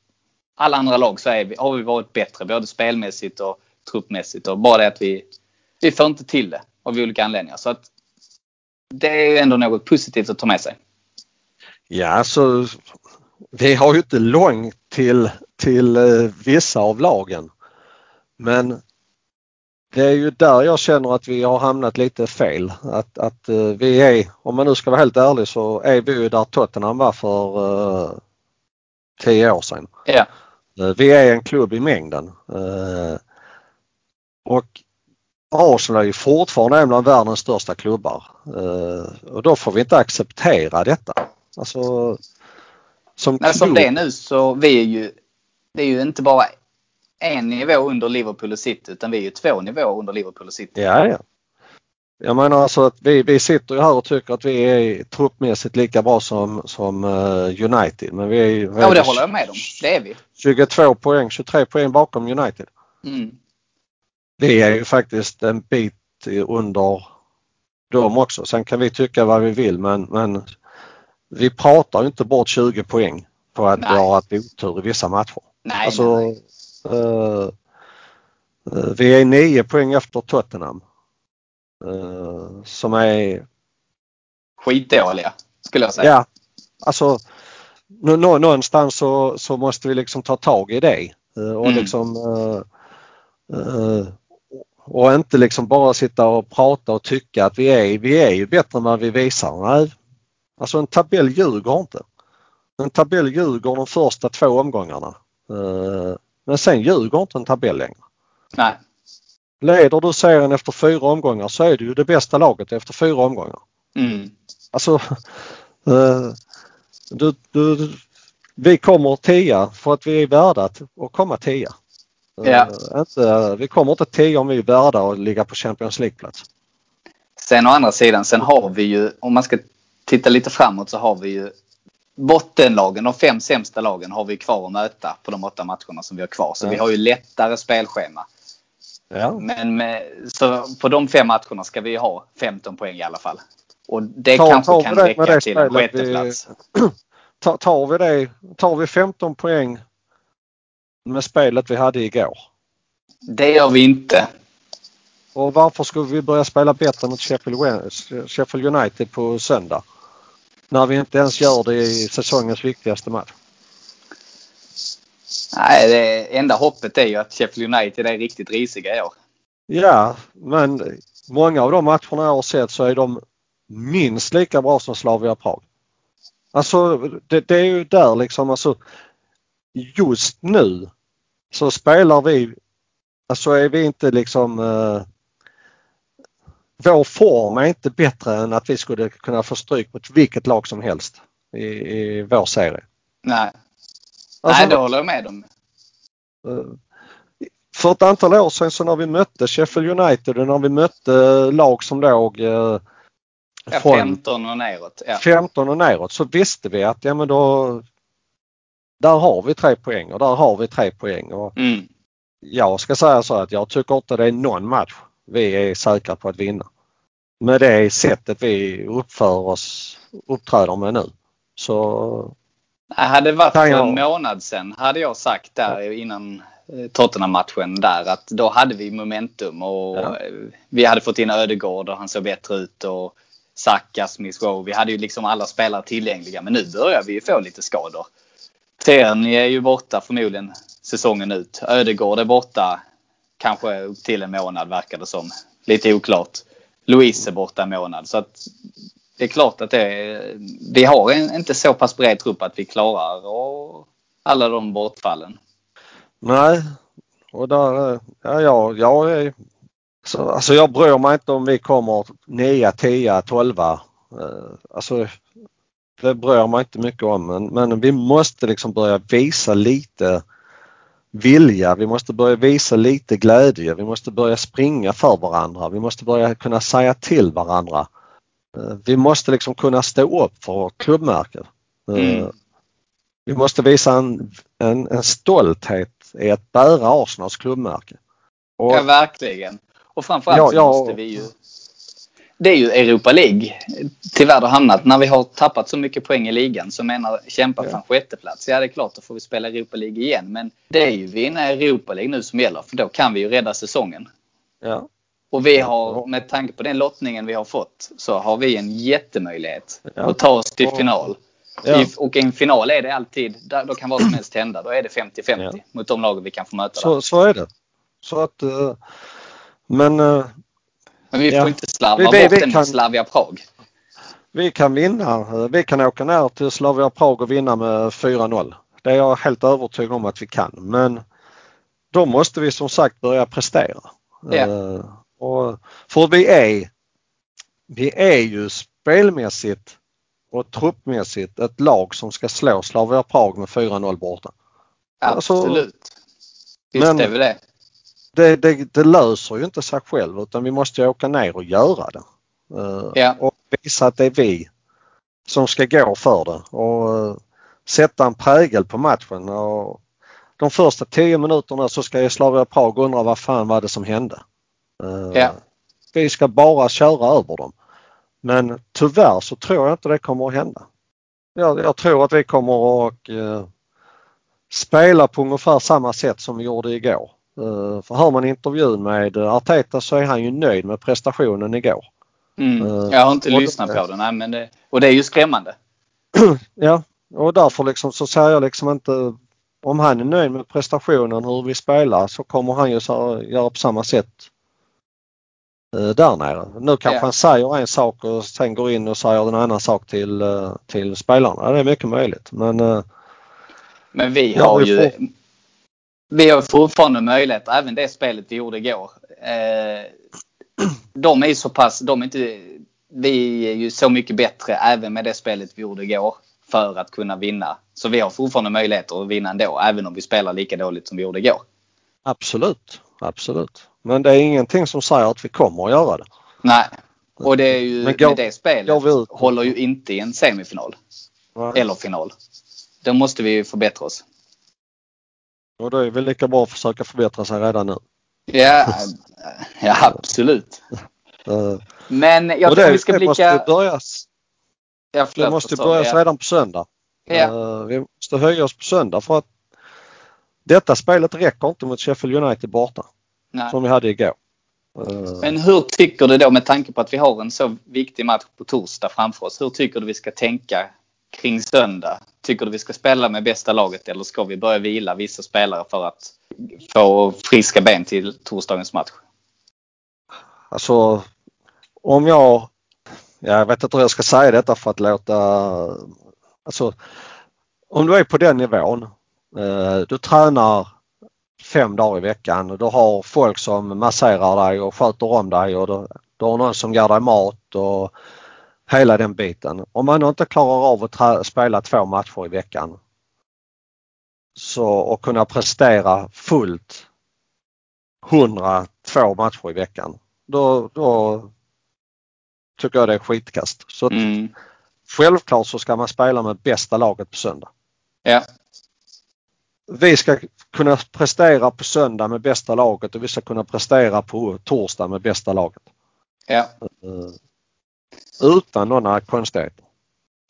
alla andra lag så är vi, har vi varit bättre både spelmässigt och truppmässigt. Och bara det att vi, vi får inte till det av olika anledningar. Så att det är ändå något positivt att ta med sig. Ja, så vi har ju inte långt till, till eh, vissa av lagen. Men det är ju där jag känner att vi har hamnat lite fel. Att, att eh, vi är, om man nu ska vara helt ärlig så är vi ju där Tottenham var för eh, tio år sedan. Ja. Vi är en klubb i mängden. Eh, Och Arsenal är ju fortfarande en av världens största klubbar. Eh, Och då får vi inte acceptera detta. Alltså som Men som det är nu så vi är ju, det är ju inte bara en nivå under Liverpool och City utan vi är ju två nivåer under Liverpool och City. Ja, ja. Jag menar alltså att vi, vi sitter ju här och tycker att vi är truppmässigt lika bra som, som eh, United. Men vi är, Ja, det håller jag med om. Det är vi. 22 poäng, 23 poäng bakom United. Mm. Vi är ju faktiskt en bit under dem också. Sen kan vi tycka vad vi vill men, men vi pratar ju inte bort 20 poäng på att vi Nej. har haft otur i vissa matcher. Nej, Alltså, nej, nej. eh, eh, vi är 9 poäng efter Tottenham. Eh, som är, Skitdåliga skulle jag säga. ja, alltså nå, nå, någonstans så, så måste vi liksom ta tag i det. och Mm. liksom och inte liksom bara sitta och prata och tycka att vi är, vi är ju bättre än vad vi visar. Nej. Alltså en tabell ljuger inte. En tabell ljuger de första två omgångarna. Eh, Men sen ljuger inte en tabell längre. Nej. Leder du serien efter fyra omgångar så är du ju det bästa laget efter fyra omgångar. Mm. Alltså, eh, du, du, vi kommer tia för att vi är värda att, att komma tia. Eh, Ja. inte, vi kommer inte tia om vi är värda att ligga på Champions League-plats. Sen å andra sidan, sen har vi ju, om man ska titta lite framåt så har vi ju bottenlagen, de fem sämsta lagen har vi kvar att möta på de åtta matcherna som vi har kvar. Så Ja. vi har ju lättare spelschema. Ja. Men med, så på de fem matcherna ska vi ha 15 poäng i alla fall. Och det Ta- kanske tar kan räcka till en sjätteplats. Ta- Tar vi det, tar vi 15 poäng med spelet vi hade igår. Det gör vi inte. Och varför skulle vi börja spela bättre mot Sheffield, United på söndag? När vi inte ens gör det i säsongens viktigaste match. Nej, det enda hoppet är ju att Sheffield United är riktigt risiga i år. Ja, men många av de matcherna jag har sett så är de minst lika bra som Slavia Prag. Alltså det, det är ju där liksom alltså just nu så spelar vi, alltså är vi inte liksom eh, vår form är inte bättre än att vi skulle kunna få stryk mot vilket lag som helst i, i vår serie. Nej, Alltså, Nej det håller jag med om. Eh, För ett antal år sedan så när vi mötte Sheffield United och när vi mötte lag som låg eh, Ja, från 15 och neråt. Ja. 15 och neråt så visste vi att ja men då där har vi tre poäng och där har vi tre poäng. Och Mm. jag ska säga så att jag tycker inte det är någon match vi är säkra på att vinna. Med det sättet vi uppför oss, uppträder med nu. Så Det hade varit för en månad sedan hade jag sagt där innan eh, Tottenham-matchen där att då hade vi momentum och Ja. eh, vi hade fått in Ödegård och han såg bättre ut och Saka, Smith Rowe. Vi hade ju liksom alla spelare tillgängliga men nu börjar vi ju få lite skador. Tierney är ju borta förmodligen säsongen ut. Ödegård är borta kanske upp till en månad verkar det som. Lite oklart. Louise är borta en månad så att det är klart att det vi har en, inte så pass bred trupp att vi klarar och alla de bortfallen. Nej, och där, ja, ja, jag är, så, alltså jag bryr mig inte om vi kommer 9, 10, 12. Alltså det bryr mig inte mycket om men, men vi måste liksom börja visa lite vilja, vi måste börja visa lite glädje, vi måste börja springa för varandra, vi måste börja kunna säga till varandra. Eh, vi måste liksom kunna stå upp för vårt klubbmärke. Eh, mm. Vi måste visa en, en, en, stolthet i att bära Arsenals klubbmärke. Och, ja, verkligen. Och framförallt ja, ja, måste vi ju det är ju Europa League tyvärr har hamnat. När vi har tappat så mycket poäng i ligan så menar kämpa för en sjätteplats. Ja det är klart, då får vi spela Europa League igen. Men det är ju vinna Europa League nu som gäller för då kan vi ju rädda säsongen. Ja. Och vi har, med tanke på den lottningen vi har fått, så har vi en jättemöjlighet ja. att ta oss till final. Ja. Och i en final är det alltid, då kan vad som helst hända. Då är det 50-50 ja. mot de lagen vi kan få möta. Så, så är det. Så att, eh, men eh, men vi får ja. inte slarva vi, vi, bort den kan, Slavia Prag. Vi kan vinna. Vi kan åka ner till Slavia Prag och vinna med 4-0. Det är jag helt övertygad om att vi kan. Men då måste vi som sagt börja prestera. Ja. Uh, och för vi är, vi är ju spelmässigt och truppmässigt ett lag som ska slå Slavia Prag med 4-0 borta. Absolut. Alltså, Visst men, är vi det det, det, det, löser ju inte sig själv utan vi måste åka ner och göra det. Uh, ja. Och visa att det är vi som ska gå för det och uh, sätta en prägel på matchen. Och de första tio minuterna så ska ju Slavia Prag undra vad fan var det som hände. Uh, ja. Vi ska bara köra över dem. Men tyvärr så tror jag inte det kommer att hända. Jag, jag tror att vi kommer att spela på ungefär samma sätt som vi gjorde igår. Eh, för hör man intervjun med Arteta så är han ju nöjd med prestationen igår. Mm. Eh, jag har inte och lyssnat på den, nej, men det, och det är ju skrämmande. ja, och därför liksom så säger jag liksom inte om han är nöjd med prestationen, hur vi spelar, så kommer han ju så, göra på samma sätt eh, där nere. Nu kanske ja. han säger en sak och sen går in och säger en annan sak till, till spelarna. Det är mycket möjligt men Men vi har ju vi har fortfarande möjlighet, även det spelet vi gjorde igår. Eh, de är så pass, de är inte, vi är ju så mycket bättre även med det spelet vi gjorde igår för att kunna vinna. Så vi har fortfarande möjligheter att vinna ändå, även om vi spelar lika dåligt som vi gjorde igår. Absolut, absolut. Men det är ingenting som säger att vi kommer att göra det. Nej, och det är ju Men går, med det spelet håller ju inte i en semifinal. Nej. Eller final. Då måste vi förbättra oss. Och då är det lika bra att försöka förbättra sig redan nu. Ja, ja absolut. Men jag tror vi ska blicka... Måste börjas, ja, det måste börjas ja. redan på söndag. Ja. Uh, vi måste höja oss på söndag för att detta spelet räcker inte mot Sheffield United borta. Nej. Som vi hade igår. Uh, Men hur tycker du då med tanke på att vi har en så viktig match på torsdag framför oss. Hur tycker du vi ska tänka kring söndag? Tycker du vi ska spela med bästa laget eller ska vi börja vila vissa spelare för att få friska ben till torsdagens match? Alltså, om jag... Jag vet inte hur jag ska säga detta för att låta... Alltså, om du är på den nivån. Eh, du tränar fem dagar i veckan. och Du har folk som masserar dig och sköter om dig och du, du har någon som ger dig mat och Hela den biten. Om man inte klarar av att spela två matcher i veckan så och kunna prestera fullt 102 matcher i veckan. Då, då tycker jag det är skitkast. Så mm. Självklart så ska man spela med bästa laget på söndag. Ja. Vi ska kunna prestera på söndag med bästa laget och vi ska kunna prestera på torsdag med bästa laget. Ja. Utan några konstigheter.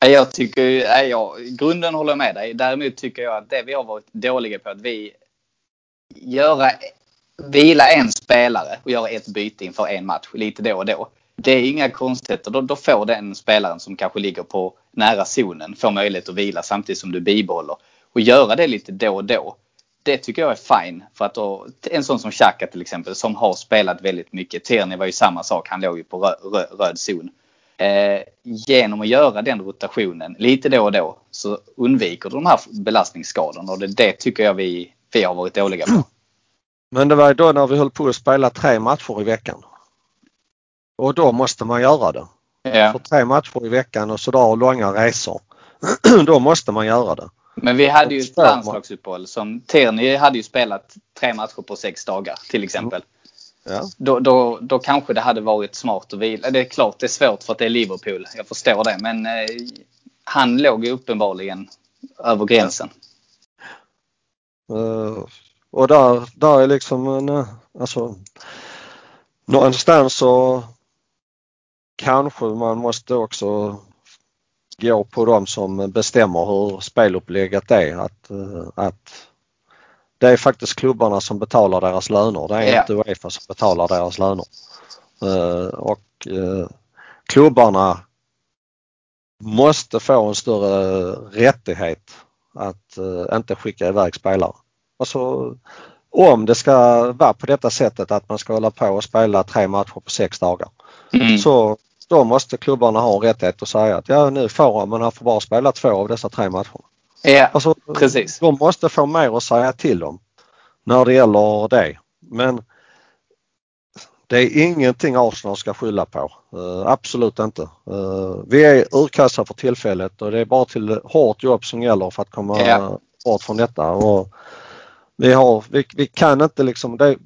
Jag tycker, jag, grunden håller jag med dig. Däremot tycker jag att det vi har varit dåliga på att vi göra, vila en spelare och göra ett byte inför en match lite då och då. Det är inga konstigheter. Då, då får den spelaren som kanske ligger på nära zonen få möjlighet att vila samtidigt som du bibehåller. Och göra det lite då och då. Det tycker jag är fine. För att då, en sån som Xhaka till exempel som har spelat väldigt mycket. Tierney var ju samma sak. Han låg ju på röd, röd, röd zon. Eh, genom att göra den rotationen lite då och då så undviker du de här belastningsskadorna och det, det tycker jag vi, vi har varit dåliga på. Men det var då när vi höll på att spela tre matcher i veckan. Och då måste man göra det. Ja. För tre matcher i veckan och sådär långa resor. då måste man göra det. Men vi hade ju ett Och landslagsuppehåll som Tierney hade ju spelat tre matcher på sex dagar till exempel. Ja. Då, då, då kanske det hade varit smart att vila. Det är klart det är svårt för att det är Liverpool. Jag förstår det. Men eh, han låg ju uppenbarligen över gränsen. Eh, och där, där är liksom en, eh, alltså någonstans så kanske man måste också gå på de som bestämmer hur spelupplägget är. Att, eh, att det är faktiskt klubbarna som betalar deras löner. Det är Ja. inte Uefa som betalar deras löner. Eh, och eh, klubbarna måste få en större rättighet att eh, inte skicka iväg spelare. Alltså om det ska vara på detta sättet att man ska hålla på och spela tre matcher på sex dagar. Mm. Så då måste klubbarna ha en rättighet att säga att ja nu får han men han får bara spela två av dessa tre matcher. Ja, Alltså, Precis. De måste få mer att säga till om när det gäller det. Men det är ingenting Arsenal ska skylla på. Eh, absolut inte. Eh, vi är urkassa för tillfället och det är bara till hårt jobb som gäller för att komma Ja. bort från detta. Och vi, har, vi, vi kan inte liksom det,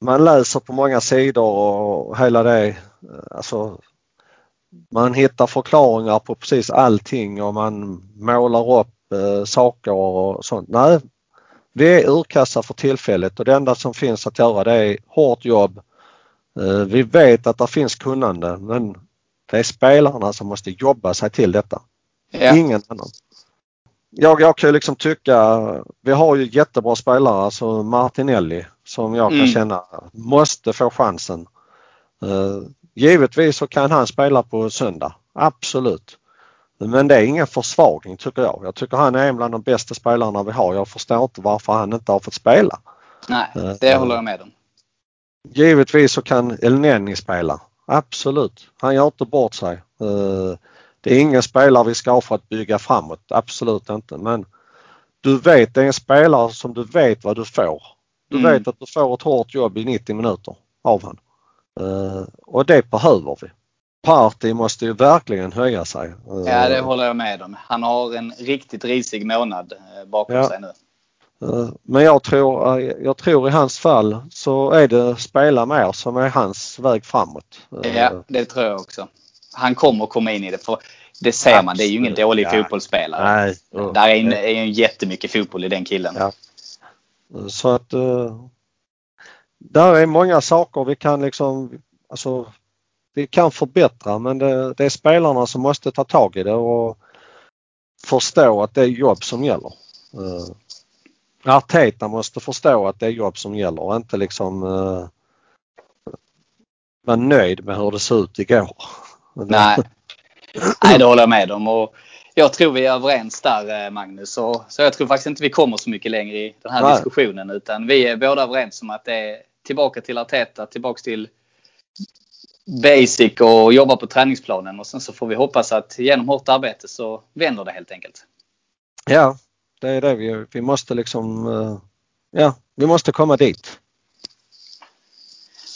Man läser på många sidor och hela det. eh, Alltså, man hittar förklaringar på precis allting och man målar upp eh, saker och sånt. Nej, vi är urkassa för tillfället och det enda som finns att göra det är hårt jobb. Eh, vi vet att det finns kunnande men det är spelarna som måste jobba sig till detta. ja. Ingen annan. Jag, jag kan liksom tycka, vi har ju jättebra spelare, alltså Martinelli som jag kan Mm. känna måste få chansen. Uh, givetvis så kan han spela på söndag, absolut. Men det är ingen försvagning tycker jag. Jag tycker han är en bland de bästa spelarna vi har. Jag förstår inte varför han inte har fått spela. Nej, Eh, det håller jag med om. Givetvis så kan Elneny spela. Absolut. Han gör inte bort sig. Eh, Det är ingen spelare vi ska ha för att bygga framåt. Absolut inte. Men du vet, det är en spelare som du vet vad du får. Du Mm. vet att du får ett hårt jobb i 90 minuter av han. Eh, Och det behöver vi. Party måste ju verkligen höja sig. Eh, Ja, det håller jag med om. Han har en riktigt risig månad eh, bakom Ja. sig nu. Men jag tror, jag tror i hans fall så är det spela mer som är hans väg framåt. Ja, det tror jag också. Han kommer komma in i det. För det ser man, det är ju ingen dålig ja. fotbollsspelare. Nej. Där är, ju jättemycket fotboll i den killen. Ja. Så att där är många saker vi kan liksom, alltså vi kan förbättra men det, det är spelarna som måste ta tag i det och förstå att det är jobb som gäller. Uh, Arteta måste förstå att det är jobb som gäller och inte liksom uh, vara nöjd med hur det såg ut igår. Nej. Nej, det håller jag med om. Och jag tror vi är överens där eh, Magnus. Så, så jag tror faktiskt inte vi kommer så mycket längre i den här Nej. diskussionen. Utan vi är båda överens om att det är tillbaka till Arteta, tillbaka till basic och jobba på träningsplanen. Och sen så får vi hoppas att genom hårt arbete så vänder det helt enkelt. Ja, det är det vi, vi måste liksom, eh, ja, vi måste komma dit.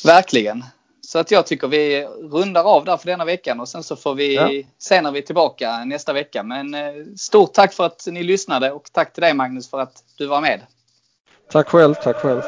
Verkligen. Så att jag tycker vi rundar av där för denna veckan och sen så får vi Ja. se när vi är tillbaka nästa vecka. Men eh, stort tack för att ni lyssnade och tack till dig Magnus för att du var med. Tack själv, tack själv.